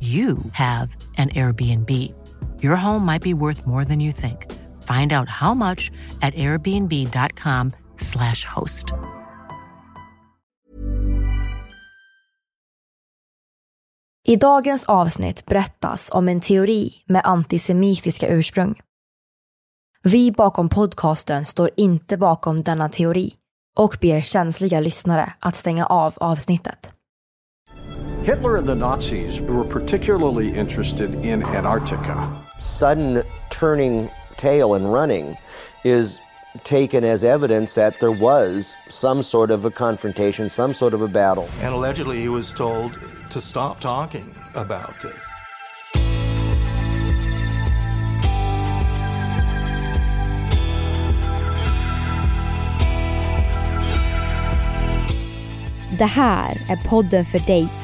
you have an Airbnb. Your home might be worth more than you think. Find out how much at airbnb.com/slash host. I dagens avsnitt berättas om en teori med antisemitiska ursprung. Vi bakom podcasten står inte bakom denna teori och ber känsliga lyssnare att stänga av avsnittet. Hitler and the Nazis were particularly interested in Antarctica. Sudden turning tail and running is taken as evidence that there was some sort of a confrontation, some sort of a battle. And allegedly, he was told to stop talking about this. Det här är podden för dig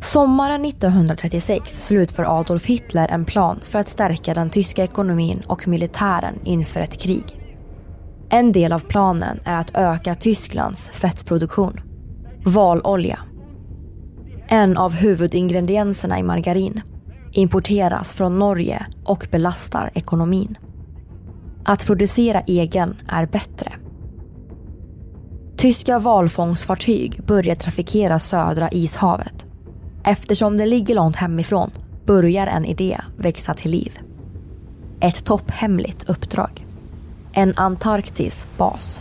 Sommaren 1936 slutför Adolf Hitler en plan för att stärka den tyska ekonomin och militären inför ett krig. En del av planen är att öka Tysklands fettproduktion. Valolja. En av huvudingredienserna i margarin importeras från Norge och belastar ekonomin. Att producera egen är bättre. Tyska valfångstfartyg börjar trafikera södra ishavet. Eftersom det ligger långt hemifrån börjar en idé växa till liv. Ett topphemligt uppdrag. En Antarktis-bas.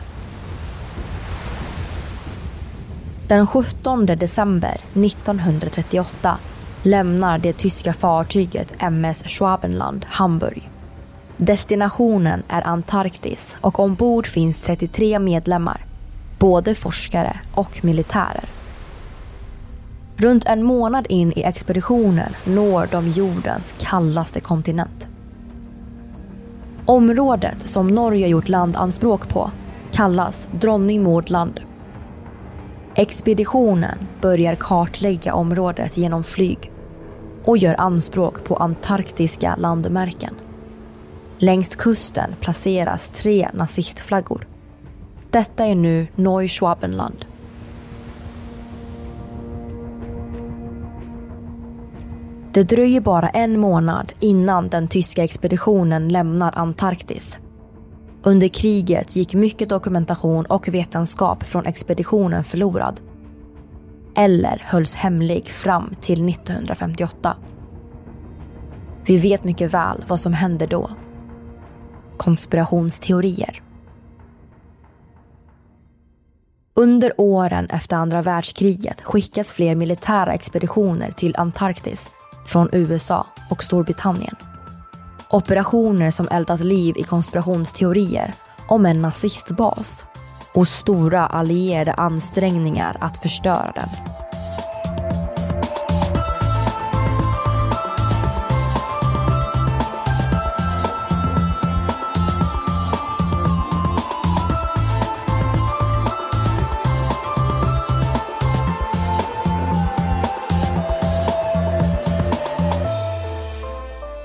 Den 17 december 1938 lämnar det tyska fartyget MS Schwabenland Hamburg. Destinationen är Antarktis och ombord finns 33 medlemmar, både forskare och militärer. Runt en månad in i expeditionen når de jordens kallaste kontinent. Området som Norge gjort landanspråk på kallas Dronning Maud land. Expeditionen börjar kartlägga området genom flyg och gör anspråk på antarktiska landmärken. Längs kusten placeras tre nazistflaggor. Detta är nu Neuschwabenland. Det dröjer bara en månad innan den tyska expeditionen lämnar Antarktis. Under kriget gick mycket dokumentation och vetenskap från expeditionen förlorad. Eller hölls hemlig fram till 1958. Vi vet mycket väl vad som hände då. Konspirationsteorier. Under åren efter andra världskriget skickas fler militära expeditioner till Antarktis från USA och Storbritannien. Operationer som eldat liv i konspirationsteorier om en nazistbas och stora allierade ansträngningar att förstöra den.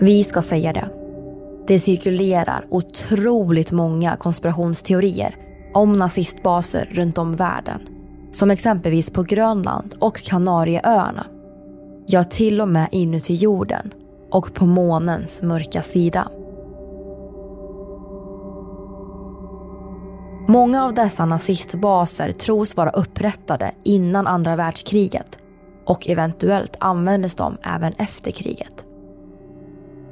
Vi ska säga det. Det cirkulerar otroligt många konspirationsteorier om nazistbaser runt om världen. Som exempelvis på Grönland och Kanarieöarna. Ja, till och med inuti jorden och på månens mörka sida. Många av dessa nazistbaser tros vara upprättade innan andra världskriget och eventuellt användes de även efter kriget.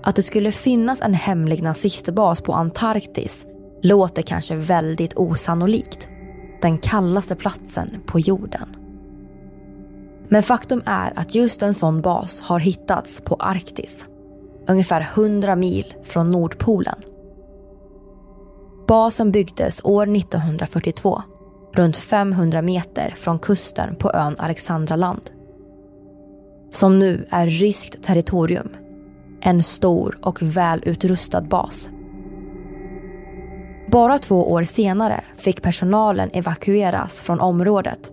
Att det skulle finnas en hemlig nazistbas på Antarktis låter kanske väldigt osannolikt. Den kallaste platsen på jorden. Men faktum är att just en sån bas har hittats på Arktis. Ungefär 100 mil från Nordpolen. Basen byggdes år 1942, runt 500 meter från kusten på ön Alexandraland. Som nu är ryskt territorium en stor och välutrustad bas. Bara två år senare fick personalen evakueras från området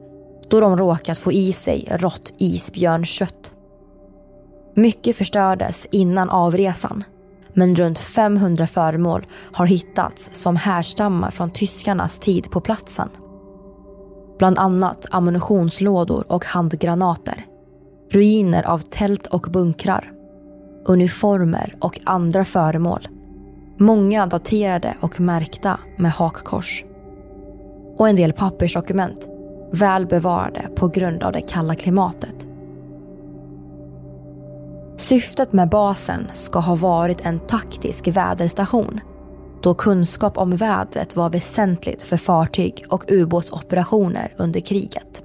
då de råkat få i sig rått isbjörnkött. Mycket förstördes innan avresan men runt 500 föremål har hittats som härstammar från tyskarnas tid på platsen. Bland annat ammunitionslådor och handgranater. Ruiner av tält och bunkrar uniformer och andra föremål. Många daterade och märkta med hakkors. Och en del pappersdokument, väl bevarade på grund av det kalla klimatet. Syftet med basen ska ha varit en taktisk väderstation då kunskap om vädret var väsentligt för fartyg och ubåtsoperationer under kriget.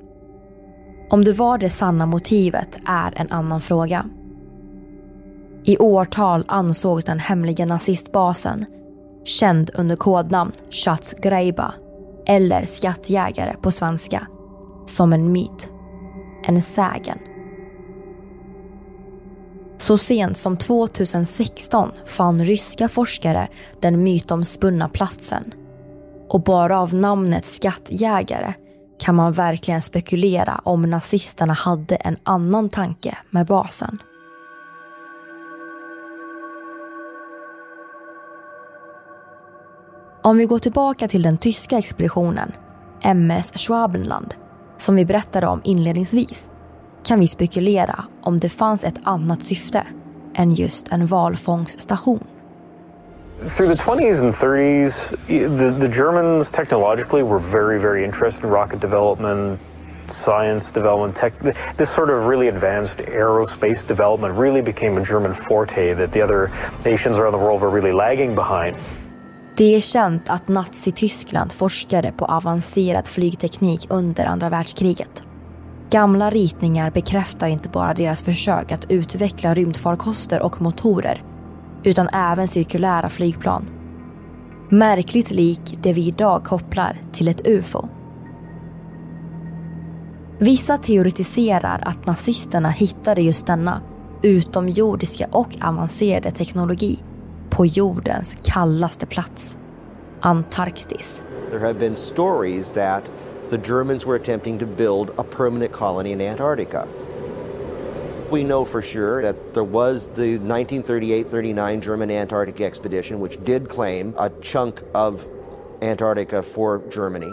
Om det var det sanna motivet är en annan fråga. I årtal ansågs den hemliga nazistbasen, känd under kodnamn Schatzgreiba eller skattjägare på svenska, som en myt. En sägen. Så sent som 2016 fann ryska forskare den mytomspunna platsen. Och bara av namnet skattjägare kan man verkligen spekulera om nazisterna hade en annan tanke med basen. Om vi går tillbaka till den tyska expeditionen, MS Schwabenland, som vi berättade om inledningsvis, kan vi spekulera om det fanns ett annat syfte än just en valfångsstation. Through the 20s and 30s, the, the Germans technologically were very, very interested in rocket development, science development, tech, this sort of really advanced aerospace development really became a German forte that the other nations around the world were really lagging behind. Det är känt att Nazityskland forskade på avancerad flygteknik under andra världskriget. Gamla ritningar bekräftar inte bara deras försök att utveckla rymdfarkoster och motorer, utan även cirkulära flygplan. Märkligt lik det vi idag kopplar till ett UFO. Vissa teoretiserar att nazisterna hittade just denna utomjordiska och avancerade teknologi på jordens kallaste plats, Antarktis. There have been stories that the Germans were attempting to build a permanent colony in Antarctica. we know for sure that there was the 1938-39 German Antarctic expedition, which did claim a chunk of Antarctica for Germany.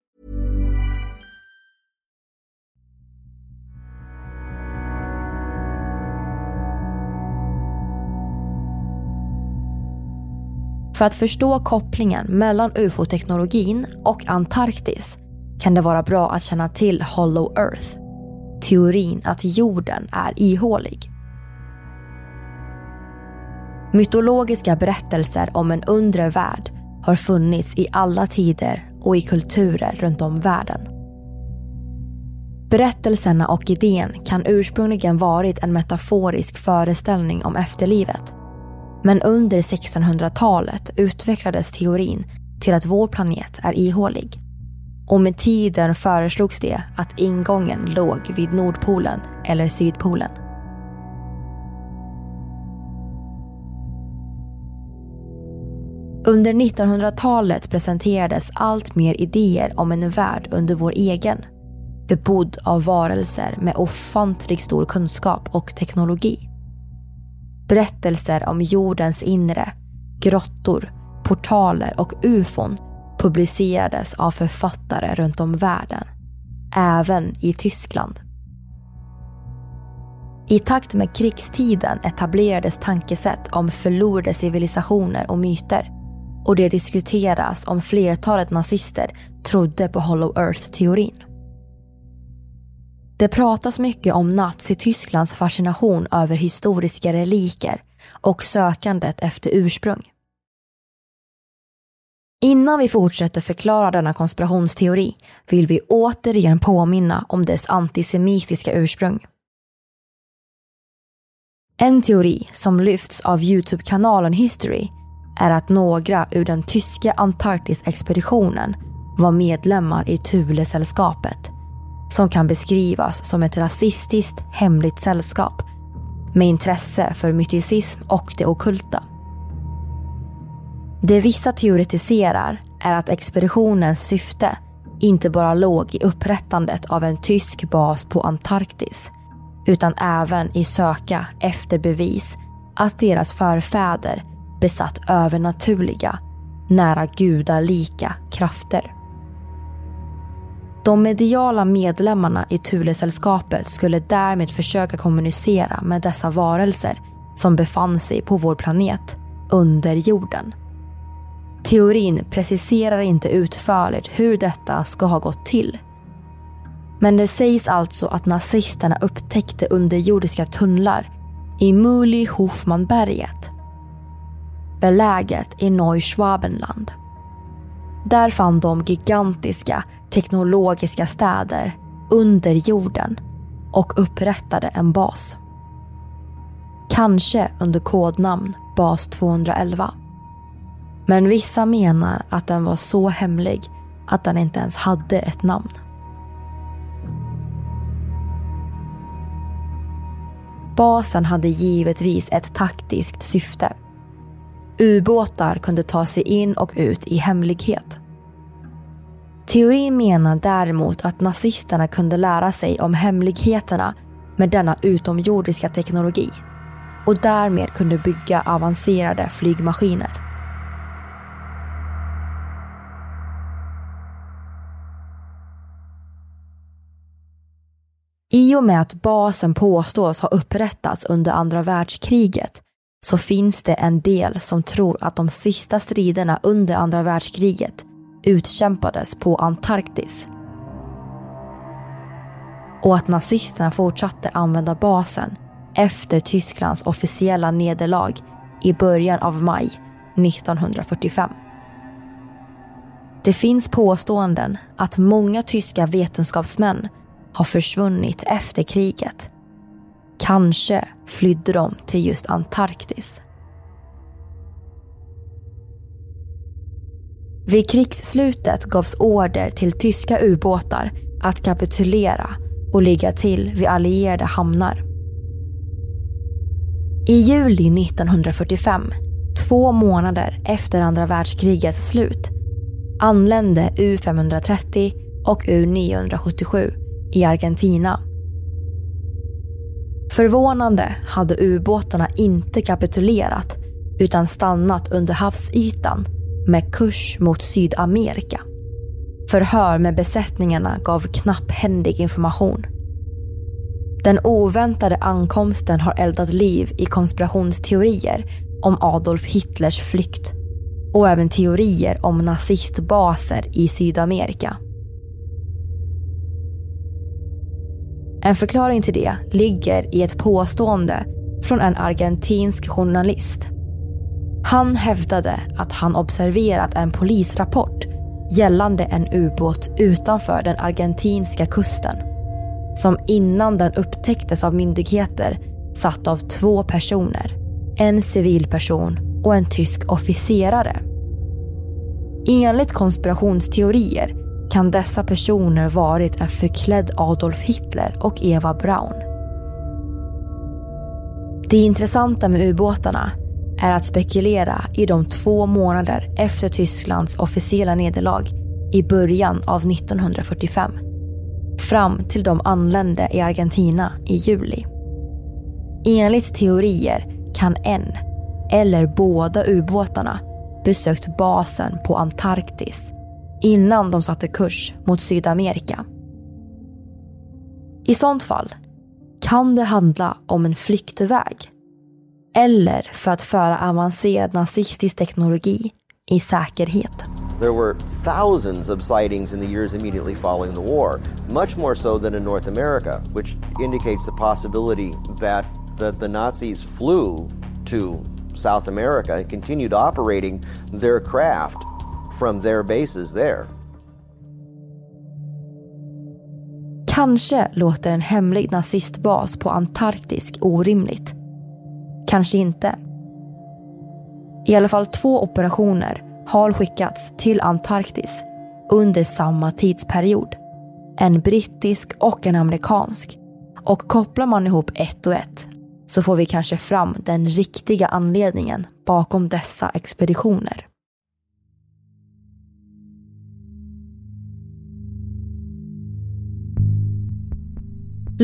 För att förstå kopplingen mellan ufo-teknologin och Antarktis kan det vara bra att känna till Hollow Earth. Teorin att jorden är ihålig. Mytologiska berättelser om en undre värld har funnits i alla tider och i kulturer runt om världen. Berättelserna och idén kan ursprungligen varit en metaforisk föreställning om efterlivet. Men under 1600-talet utvecklades teorin till att vår planet är ihålig. Och med tiden föreslogs det att ingången låg vid Nordpolen eller Sydpolen. Under 1900-talet presenterades allt mer idéer om en värld under vår egen, bebodd av varelser med ofantligt stor kunskap och teknologi. Berättelser om jordens inre, grottor, portaler och ufon publicerades av författare runt om världen, även i Tyskland. I takt med krigstiden etablerades tankesätt om förlorade civilisationer och myter och det diskuteras om flertalet nazister trodde på Hollow Earth-teorin. Det pratas mycket om Nazitysklands fascination över historiska reliker och sökandet efter ursprung. Innan vi fortsätter förklara denna konspirationsteori vill vi återigen påminna om dess antisemitiska ursprung. En teori som lyfts av Youtube-kanalen History är att några ur den tyska Antarktisexpeditionen var medlemmar i Thule-sällskapet som kan beskrivas som ett rasistiskt hemligt sällskap med intresse för myticism och det okulta. Det vissa teoretiserar är att expeditionens syfte inte bara låg i upprättandet av en tysk bas på Antarktis utan även i söka efter bevis att deras förfäder besatt övernaturliga, nära gudalika krafter. De mediala medlemmarna i Thule-sällskapet skulle därmed försöka kommunicera med dessa varelser som befann sig på vår planet under jorden. Teorin preciserar inte utförligt hur detta ska ha gått till. Men det sägs alltså att nazisterna upptäckte underjordiska tunnlar i Muli Hofmanberget beläget i Neuschwabenland. Där fann de gigantiska teknologiska städer under jorden och upprättade en bas. Kanske under kodnamn bas 211. Men vissa menar att den var så hemlig att den inte ens hade ett namn. Basen hade givetvis ett taktiskt syfte. Ubåtar kunde ta sig in och ut i hemlighet. Teorin menar däremot att nazisterna kunde lära sig om hemligheterna med denna utomjordiska teknologi och därmed kunde bygga avancerade flygmaskiner. I och med att basen påstås ha upprättats under andra världskriget så finns det en del som tror att de sista striderna under andra världskriget utkämpades på Antarktis. Och att nazisterna fortsatte använda basen efter Tysklands officiella nederlag i början av maj 1945. Det finns påståenden att många tyska vetenskapsmän har försvunnit efter kriget. Kanske flydde de till just Antarktis. Vid krigsslutet gavs order till tyska ubåtar att kapitulera och ligga till vid allierade hamnar. I juli 1945, två månader efter andra världskrigets slut, anlände U530 och U977 i Argentina. Förvånande hade ubåtarna inte kapitulerat utan stannat under havsytan med kurs mot Sydamerika. Förhör med besättningarna gav knapphändig information. Den oväntade ankomsten har eldat liv i konspirationsteorier om Adolf Hitlers flykt och även teorier om nazistbaser i Sydamerika. En förklaring till det ligger i ett påstående från en argentinsk journalist. Han hävdade att han observerat en polisrapport gällande en ubåt utanför den argentinska kusten som innan den upptäcktes av myndigheter satt av två personer. En civilperson och en tysk officerare. Enligt konspirationsteorier kan dessa personer varit en förklädd Adolf Hitler och Eva Braun. Det intressanta med ubåtarna är att spekulera i de två månader efter Tysklands officiella nederlag i början av 1945. Fram till de anlände i Argentina i juli. Enligt teorier kan en eller båda ubåtarna besökt basen på Antarktis innan de satte kurs mot Sydamerika. I sånt fall kan det handla om en flyktväg eller för att föra avancerad nazistisk teknologi i säkerhet. There were thousands of sightings in the years immediately following the war, much more so than in North America, which indicates the possibility that the, the Nazis flew to South America and continued operating their craft from their bases there. Kanske låter en hemlig nazistbas på Antarktis orimligt. Kanske inte. I alla fall två operationer har skickats till Antarktis under samma tidsperiod. En brittisk och en amerikansk. Och kopplar man ihop ett och ett så får vi kanske fram den riktiga anledningen bakom dessa expeditioner.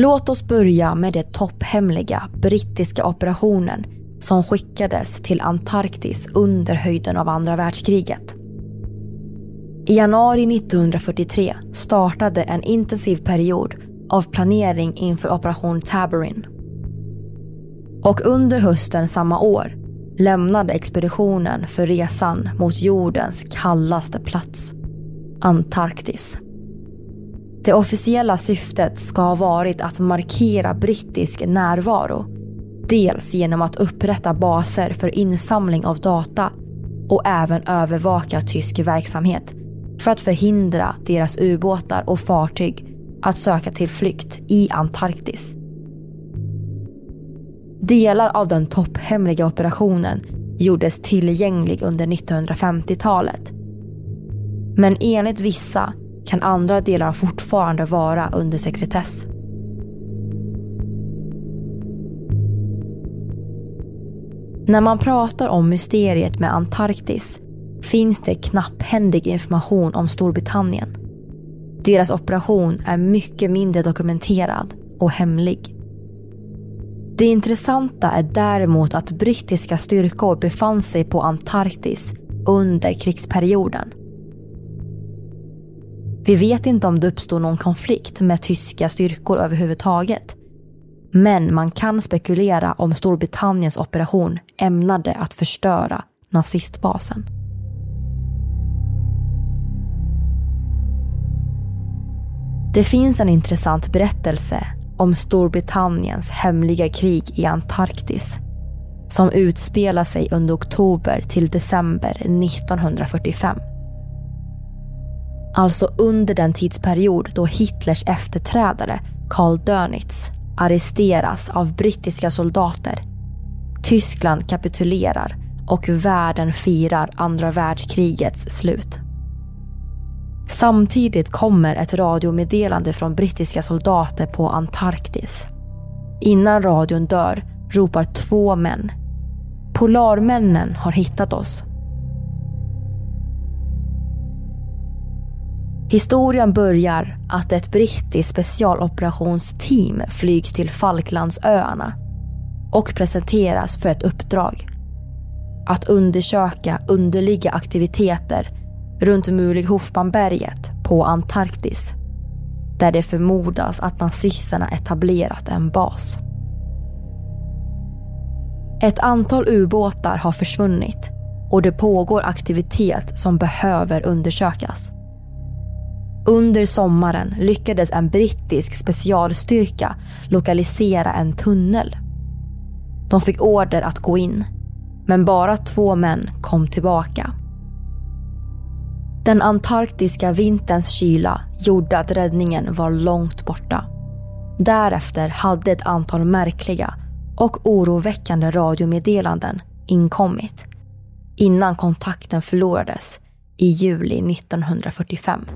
Låt oss börja med den topphemliga brittiska operationen som skickades till Antarktis under höjden av andra världskriget. I januari 1943 startade en intensiv period av planering inför operation Tabarin. Och under hösten samma år lämnade expeditionen för resan mot jordens kallaste plats, Antarktis. Det officiella syftet ska ha varit att markera brittisk närvaro. Dels genom att upprätta baser för insamling av data och även övervaka tysk verksamhet för att förhindra deras ubåtar och fartyg att söka till flykt i Antarktis. Delar av den topphemliga operationen gjordes tillgänglig under 1950-talet. Men enligt vissa kan andra delar fortfarande vara under sekretess. När man pratar om mysteriet med Antarktis finns det knapphändig information om Storbritannien. Deras operation är mycket mindre dokumenterad och hemlig. Det intressanta är däremot att brittiska styrkor befann sig på Antarktis under krigsperioden. Vi vet inte om det uppstod någon konflikt med tyska styrkor överhuvudtaget. Men man kan spekulera om Storbritanniens operation ämnade att förstöra nazistbasen. Det finns en intressant berättelse om Storbritanniens hemliga krig i Antarktis som utspelar sig under oktober till december 1945. Alltså under den tidsperiod då Hitlers efterträdare Karl Dönitz arresteras av brittiska soldater. Tyskland kapitulerar och världen firar andra världskrigets slut. Samtidigt kommer ett radiomeddelande från brittiska soldater på Antarktis. Innan radion dör ropar två män. Polarmännen har hittat oss. Historien börjar att ett brittiskt specialoperationsteam flygs till Falklandsöarna och presenteras för ett uppdrag. Att undersöka underliga aktiviteter runt Mulighofmanberget på Antarktis där det förmodas att nazisterna etablerat en bas. Ett antal ubåtar har försvunnit och det pågår aktivitet som behöver undersökas. Under sommaren lyckades en brittisk specialstyrka lokalisera en tunnel. De fick order att gå in, men bara två män kom tillbaka. Den antarktiska vinterns kyla gjorde att räddningen var långt borta. Därefter hade ett antal märkliga och oroväckande radiomeddelanden inkommit innan kontakten förlorades i juli 1945.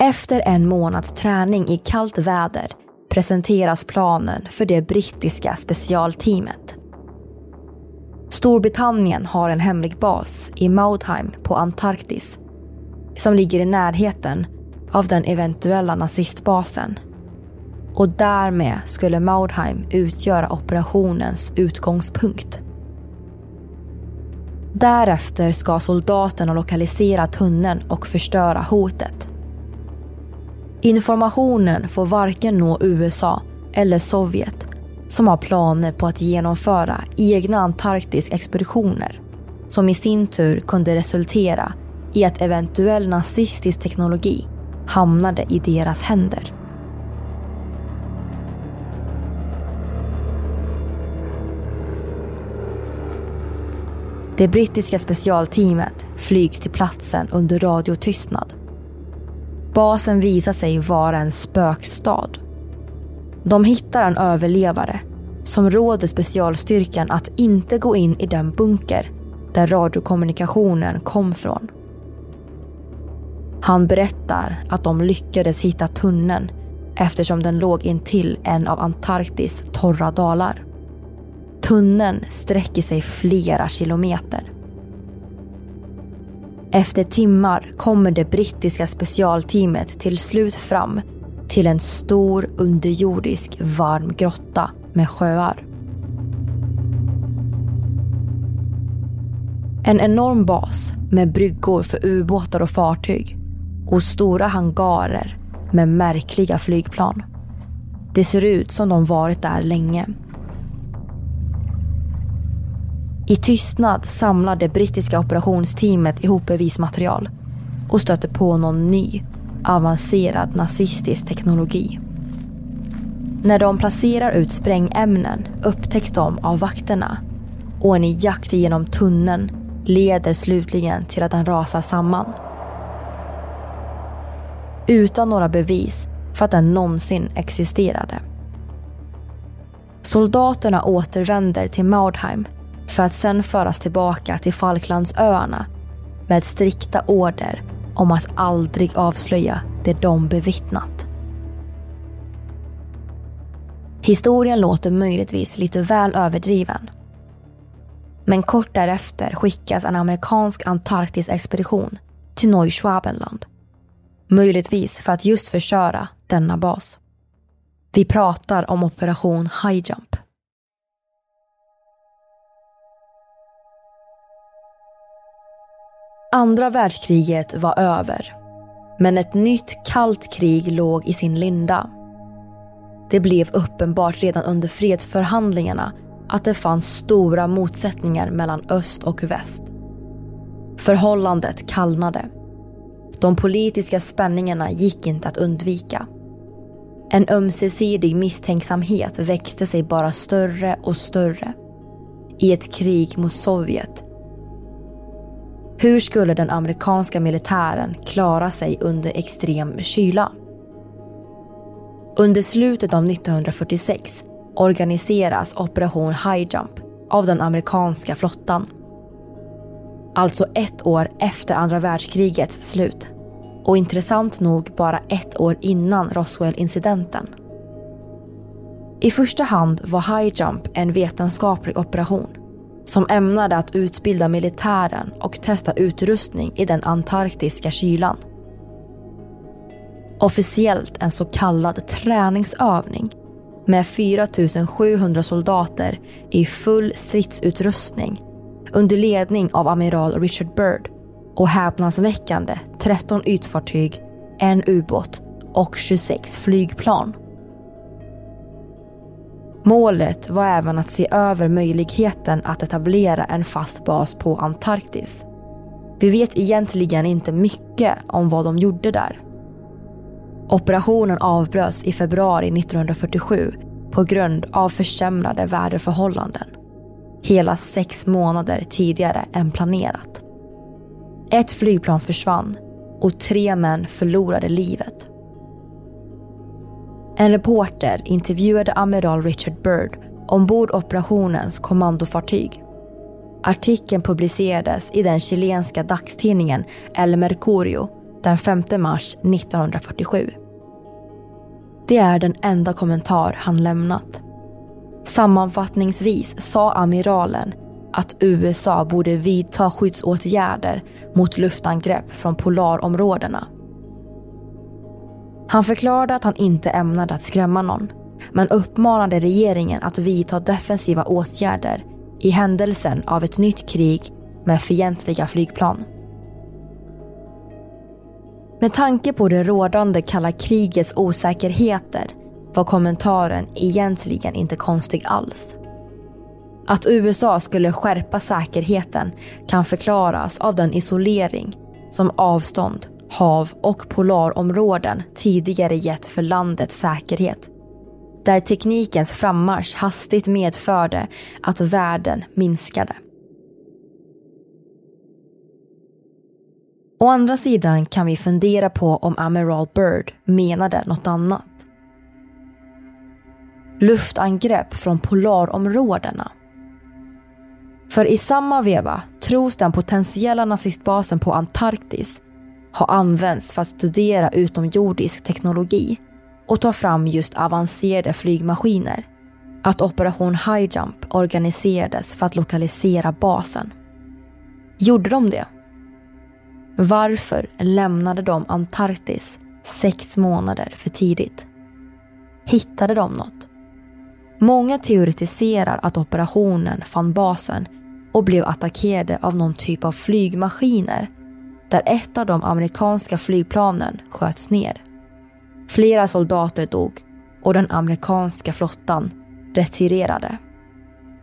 Efter en månads träning i kallt väder presenteras planen för det brittiska specialteamet. Storbritannien har en hemlig bas i Maudheim på Antarktis som ligger i närheten av den eventuella nazistbasen. Och därmed skulle Maudheim utgöra operationens utgångspunkt. Därefter ska soldaterna lokalisera tunneln och förstöra hotet. Informationen får varken nå USA eller Sovjet som har planer på att genomföra egna Antarktis-expeditioner som i sin tur kunde resultera i att eventuell nazistisk teknologi hamnade i deras händer. Det brittiska specialteamet flygs till platsen under radiotystnad. Basen visar sig vara en spökstad de hittar en överlevare som råder specialstyrkan att inte gå in i den bunker där radiokommunikationen kom från. Han berättar att de lyckades hitta tunneln eftersom den låg intill en av Antarktis torra dalar. Tunneln sträcker sig flera kilometer. Efter timmar kommer det brittiska specialteamet till slut fram till en stor underjordisk varm grotta med sjöar. En enorm bas med bryggor för ubåtar och fartyg och stora hangarer med märkliga flygplan. Det ser ut som de varit där länge. I tystnad samlar det brittiska operationsteamet ihop bevismaterial och stöter på någon ny avancerad nazistisk teknologi. När de placerar ut sprängämnen upptäcks de av vakterna och en jakt genom tunneln leder slutligen till att den rasar samman. Utan några bevis för att den någonsin existerade. Soldaterna återvänder till Maudheim för att sedan föras tillbaka till Falklandsöarna med strikta order om att aldrig avslöja det de bevittnat. Historien låter möjligtvis lite väl överdriven. Men kort därefter skickas en amerikansk Antarktisexpedition till Neuschwabenland. Möjligtvis för att just förstöra denna bas. Vi pratar om operation High Jump. Andra världskriget var över. Men ett nytt kallt krig låg i sin linda. Det blev uppenbart redan under fredsförhandlingarna att det fanns stora motsättningar mellan öst och väst. Förhållandet kallnade. De politiska spänningarna gick inte att undvika. En ömsesidig misstänksamhet växte sig bara större och större. I ett krig mot Sovjet. Hur skulle den amerikanska militären klara sig under extrem kyla? Under slutet av 1946 organiseras Operation High Jump av den amerikanska flottan. Alltså ett år efter andra världskrigets slut. Och intressant nog bara ett år innan Roswell-incidenten. I första hand var High Jump en vetenskaplig operation som ämnade att utbilda militären och testa utrustning i den antarktiska kylan. Officiellt en så kallad träningsövning med 4 700 soldater i full stridsutrustning under ledning av amiral Richard Byrd och häpnadsväckande 13 ytfartyg, en ubåt och 26 flygplan. Målet var även att se över möjligheten att etablera en fast bas på Antarktis. Vi vet egentligen inte mycket om vad de gjorde där. Operationen avbröts i februari 1947 på grund av försämrade väderförhållanden. Hela sex månader tidigare än planerat. Ett flygplan försvann och tre män förlorade livet. En reporter intervjuade amiral Richard Byrd ombord operationens kommandofartyg. Artikeln publicerades i den chilenska dagstidningen El Mercurio den 5 mars 1947. Det är den enda kommentar han lämnat. Sammanfattningsvis sa amiralen att USA borde vidta skyddsåtgärder mot luftangrepp från polarområdena. Han förklarade att han inte ämnade att skrämma någon men uppmanade regeringen att vidta defensiva åtgärder i händelsen av ett nytt krig med fientliga flygplan. Med tanke på det rådande kalla krigets osäkerheter var kommentaren egentligen inte konstig alls. Att USA skulle skärpa säkerheten kan förklaras av den isolering som avstånd, hav och polarområden tidigare gett för landets säkerhet. Där teknikens frammarsch hastigt medförde att världen minskade. Å andra sidan kan vi fundera på om Amiral Byrd menade något annat. Luftangrepp från polarområdena. För i samma veva tros den potentiella nazistbasen på Antarktis har använts för att studera utomjordisk teknologi och ta fram just avancerade flygmaskiner. Att Operation High Jump organiserades för att lokalisera basen. Gjorde de det? Varför lämnade de Antarktis sex månader för tidigt? Hittade de något? Många teoretiserar att operationen fann basen och blev attackerade av någon typ av flygmaskiner där ett av de amerikanska flygplanen sköts ner. Flera soldater dog och den amerikanska flottan retirerade.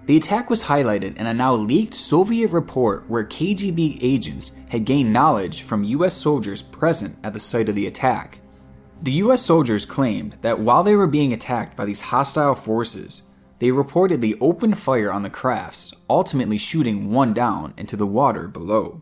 The attack was highlighted in a now leaked Soviet report where KGB agents had gained knowledge from US soldiers present at the site of the attack. The US soldiers claimed that while they were being attacked by these hostile forces, they reportedly opened fire on the crafts, ultimately shooting one down into the water below.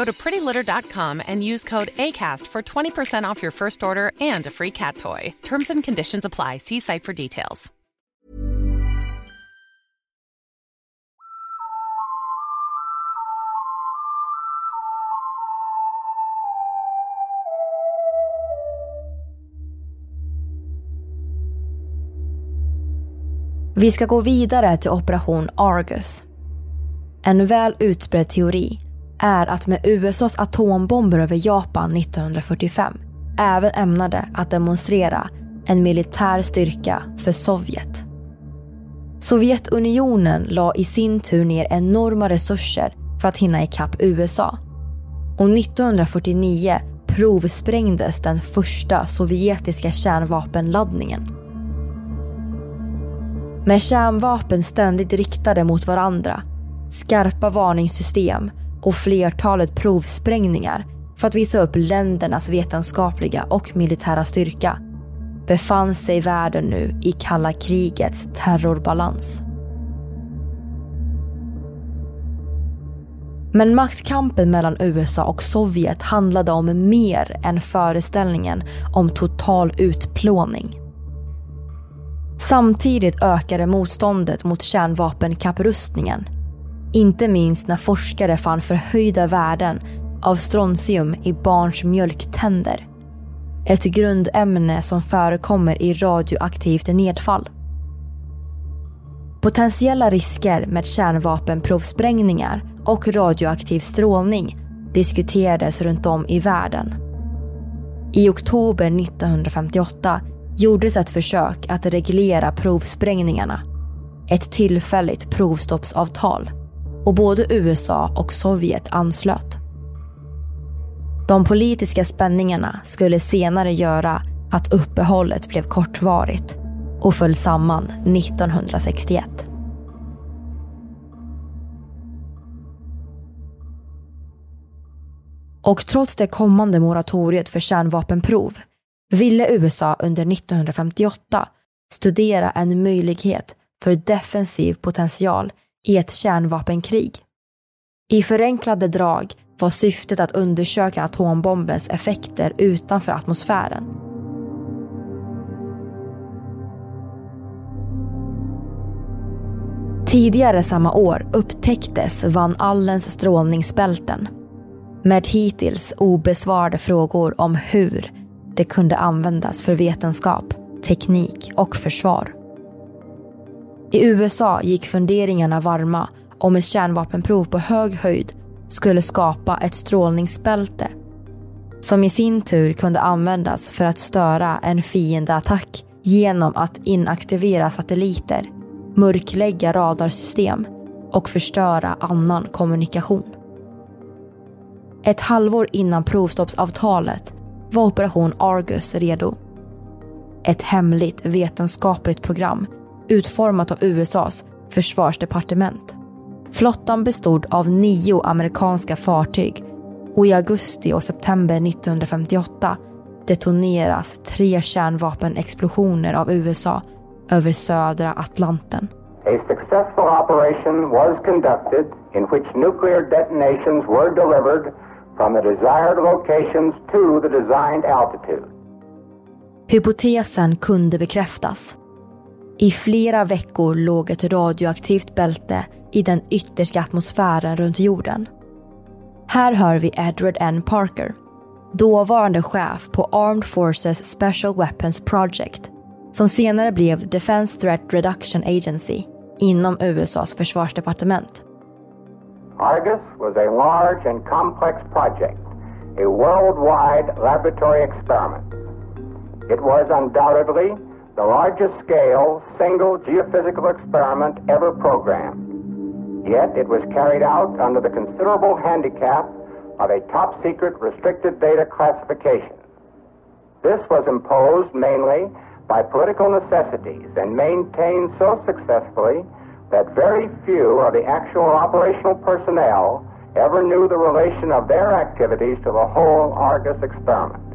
Go to prettylitter.com and use code ACAST for 20% off your first order and a free cat toy. Terms and conditions apply. See site for details. Vi ska gå vidare till operation Argus. En väl utbredd teori är att med USAs atombomber över Japan 1945 även ämnade att demonstrera en militär styrka för Sovjet. Sovjetunionen la i sin tur ner enorma resurser för att hinna ikapp USA. Och 1949 provsprängdes den första sovjetiska kärnvapenladdningen. Med kärnvapen ständigt riktade mot varandra, skarpa varningssystem och flertalet provsprängningar för att visa upp ländernas vetenskapliga och militära styrka befann sig världen nu i kalla krigets terrorbalans. Men maktkampen mellan USA och Sovjet handlade om mer än föreställningen om total utplåning. Samtidigt ökade motståndet mot kärnvapenkapprustningen. Inte minst när forskare fann förhöjda värden av strontium i barns mjölktänder. Ett grundämne som förekommer i radioaktivt nedfall. Potentiella risker med kärnvapenprovsprängningar och radioaktiv strålning diskuterades runt om i världen. I oktober 1958 gjordes ett försök att reglera provsprängningarna. Ett tillfälligt provstoppsavtal. Och både USA och Sovjet anslöt. De politiska spänningarna skulle senare göra att uppehållet blev kortvarigt och föll samman 1961. Och trots det kommande moratoriet för kärnvapenprov ville USA under 1958 studera en möjlighet för defensiv potential i ett kärnvapenkrig. I förenklade drag var syftet att undersöka atombombens effekter utanför atmosfären. Tidigare samma år upptäcktes Van Allens strålningsbälten med hittills obesvarade frågor om hur det kunde användas för vetenskap, teknik och försvar. I USA gick funderingarna varma om ett kärnvapenprov på hög höjd skulle skapa ett strålningsbälte som i sin tur kunde användas för att störa en fiendeattack genom att inaktivera satelliter, mörklägga radarsystem och förstöra annan kommunikation. Ett halvår innan provstoppsavtalet var Operation Argus redo. Ett hemligt vetenskapligt program utformat av USAs försvarsdepartement. Flottan bestod av nio amerikanska fartyg och i augusti och september 1958 detoneras tre kärnvapenexplosioner av USA över södra Atlanten. A successful operation was conducted in which nuclear detonations were delivered from the desired locations to the designed altitude. Hypotesen kunde bekräftas. I flera veckor låg ett radioaktivt bälte i den yttersta atmosfären runt jorden. Här hör vi Edward N. Parker, dåvarande chef på Armed Forces Special Weapons Project, som senare blev Defense Threat Reduction Agency inom USAs försvarsdepartement. Argus was a large and complex project, a worldwide laboratory experiment. It was undoubtedly the largest scale single geophysical experiment ever programmed. Yet it was carried out under the considerable handicap of a top secret restricted data classification. This was imposed mainly by political necessities and maintained so successfully that very few of the actual operational personnel ever knew the relation of their activities to the whole Argus experiment.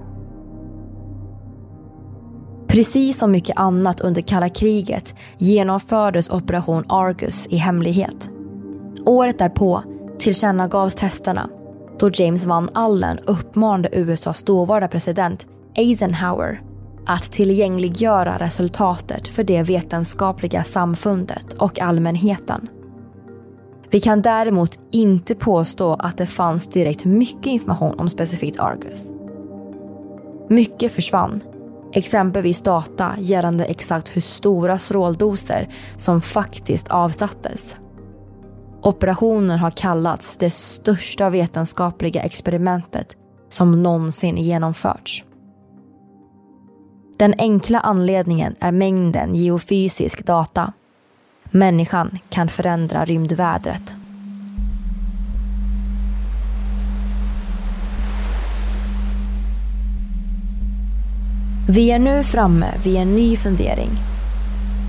Precis som mycket annat under kalla kriget genomfördes operation Argus i hemlighet. Året därpå tillkännagavs testerna då James Van Allen uppmanade USAs dåvarande president Eisenhower att tillgängliggöra resultatet för det vetenskapliga samfundet och allmänheten. Vi kan däremot inte påstå att det fanns direkt mycket information om specifikt Argus. Mycket försvann, exempelvis data gällande exakt hur stora stråldoser som faktiskt avsattes. Operationen har kallats det största vetenskapliga experimentet som någonsin genomförts. Den enkla anledningen är mängden geofysisk data. Människan kan förändra rymdvädret. Vi är nu framme vid en ny fundering.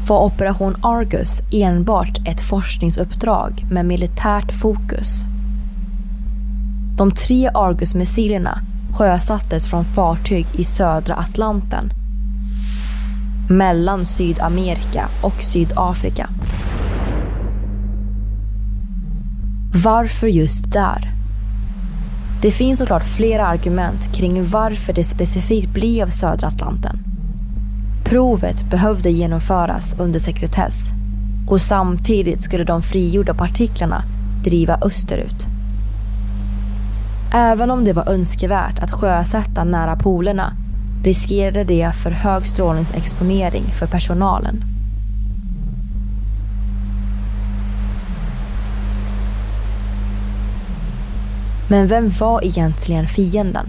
Var Operation Argus enbart ett forskningsuppdrag med militärt fokus? De tre Argus-missilerna sjösattes från fartyg i södra Atlanten mellan Sydamerika och Sydafrika. Varför just där? Det finns såklart flera argument kring varför det specifikt blev södra Atlanten. Provet behövde genomföras under sekretess och samtidigt skulle de frigjorda partiklarna driva österut. Även om det var önskvärt att sjösätta nära polerna riskerade det för hög strålningsexponering för personalen. Men vem var egentligen fienden?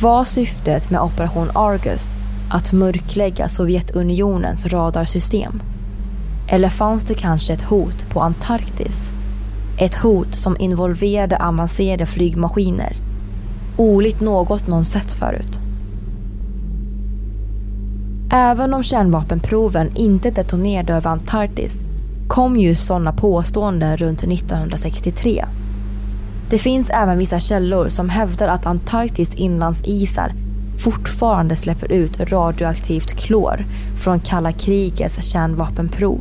Var syftet med Operation Argus att mörklägga Sovjetunionens radarsystem? Eller fanns det kanske ett hot på Antarktis? Ett hot som involverade avancerade flygmaskiner Olikt något någon sett förut. Även om kärnvapenproven inte detonerade över Antarktis kom ju sådana påståenden runt 1963. Det finns även vissa källor som hävdar att Antarktis inlandsisar fortfarande släpper ut radioaktivt klor från kalla krigets kärnvapenprov.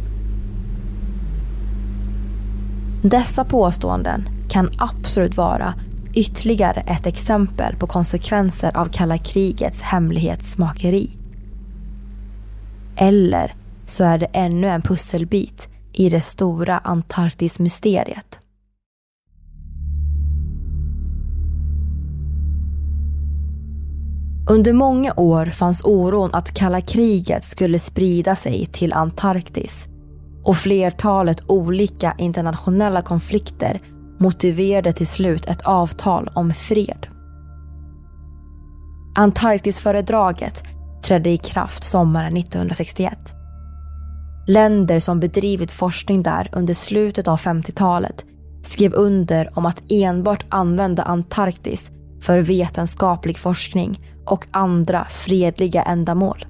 Dessa påståenden kan absolut vara ytterligare ett exempel på konsekvenser av kalla krigets hemlighetsmakeri. Eller så är det ännu en pusselbit i det stora Antarktismysteriet. Under många år fanns oron att kalla kriget skulle sprida sig till Antarktis och flertalet olika internationella konflikter motiverade till slut ett avtal om fred. Antarktisföredraget trädde i kraft sommaren 1961. Länder som bedrivit forskning där under slutet av 50-talet skrev under om att enbart använda Antarktis för vetenskaplig forskning och andra fredliga ändamål.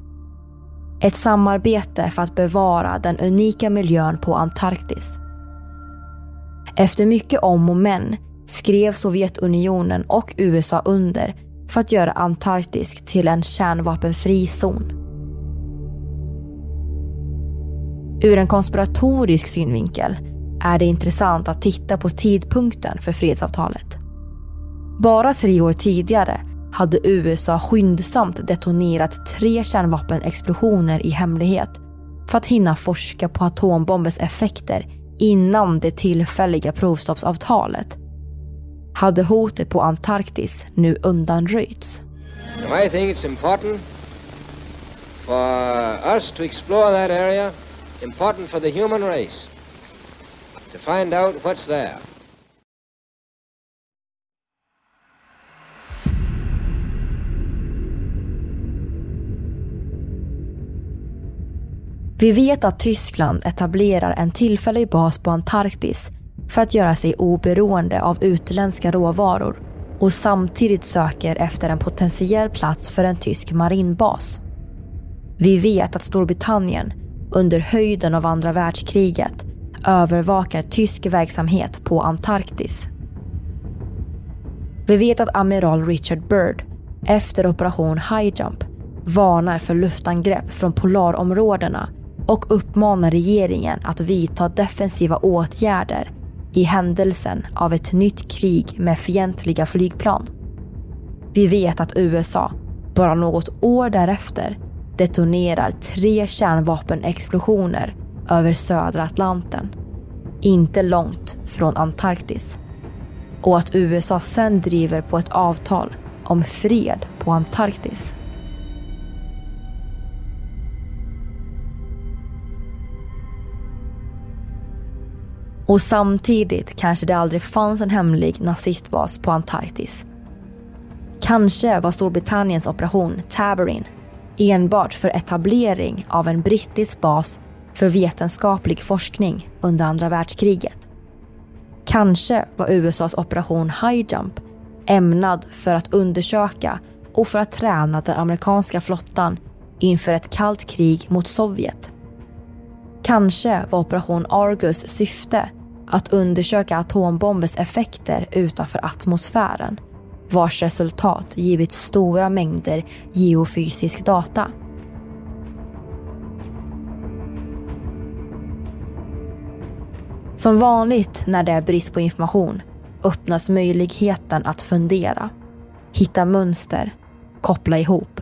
Ett samarbete för att bevara den unika miljön på Antarktis efter mycket om och men skrev Sovjetunionen och USA under för att göra Antarktis till en kärnvapenfri zon. Ur en konspiratorisk synvinkel är det intressant att titta på tidpunkten för fredsavtalet. Bara tre år tidigare hade USA skyndsamt detonerat tre kärnvapenexplosioner i hemlighet för att hinna forska på atombombens effekter innan det tillfälliga provstoppsavtalet hade hotet på Antarktis nu undanröjts. Now I think it's important for us to explore that area, important for the human race, to find out what's there. Vi vet att Tyskland etablerar en tillfällig bas på Antarktis för att göra sig oberoende av utländska råvaror och samtidigt söker efter en potentiell plats för en tysk marinbas. Vi vet att Storbritannien under höjden av andra världskriget övervakar tysk verksamhet på Antarktis. Vi vet att amiral Richard Byrd efter operation High Jump varnar för luftangrepp från polarområdena och uppmanar regeringen att vidta defensiva åtgärder i händelsen av ett nytt krig med fientliga flygplan. Vi vet att USA, bara något år därefter, detonerar tre kärnvapenexplosioner över södra Atlanten, inte långt från Antarktis. Och att USA sen driver på ett avtal om fred på Antarktis. Och samtidigt kanske det aldrig fanns en hemlig nazistbas på Antarktis. Kanske var Storbritanniens operation Tabarin enbart för etablering av en brittisk bas för vetenskaplig forskning under andra världskriget. Kanske var USAs operation High Jump ämnad för att undersöka och för att träna den amerikanska flottan inför ett kallt krig mot Sovjet. Kanske var operation Argus syfte att undersöka atombombers effekter utanför atmosfären vars resultat givit stora mängder geofysisk data. Som vanligt när det är brist på information öppnas möjligheten att fundera, hitta mönster, koppla ihop.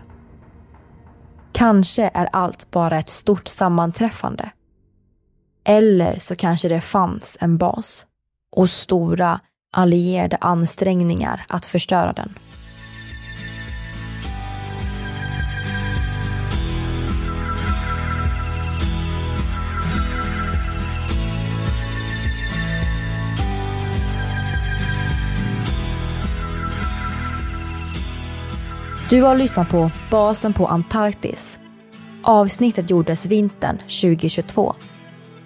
Kanske är allt bara ett stort sammanträffande. Eller så kanske det fanns en bas och stora allierade ansträngningar att förstöra den. Du har lyssnat på Basen på Antarktis. Avsnittet gjordes vintern 2022.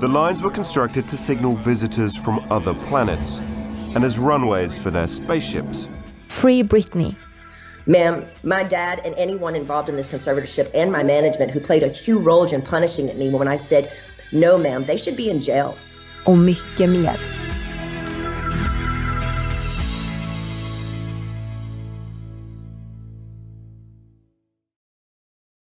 The lines were constructed to signal visitors from other planets and as runways for their spaceships. Free Britney. Ma'am, my dad and anyone involved in this conservatorship and my management who played a huge role in punishing me when I said, no ma'am, they should be in jail. Och mycket mer.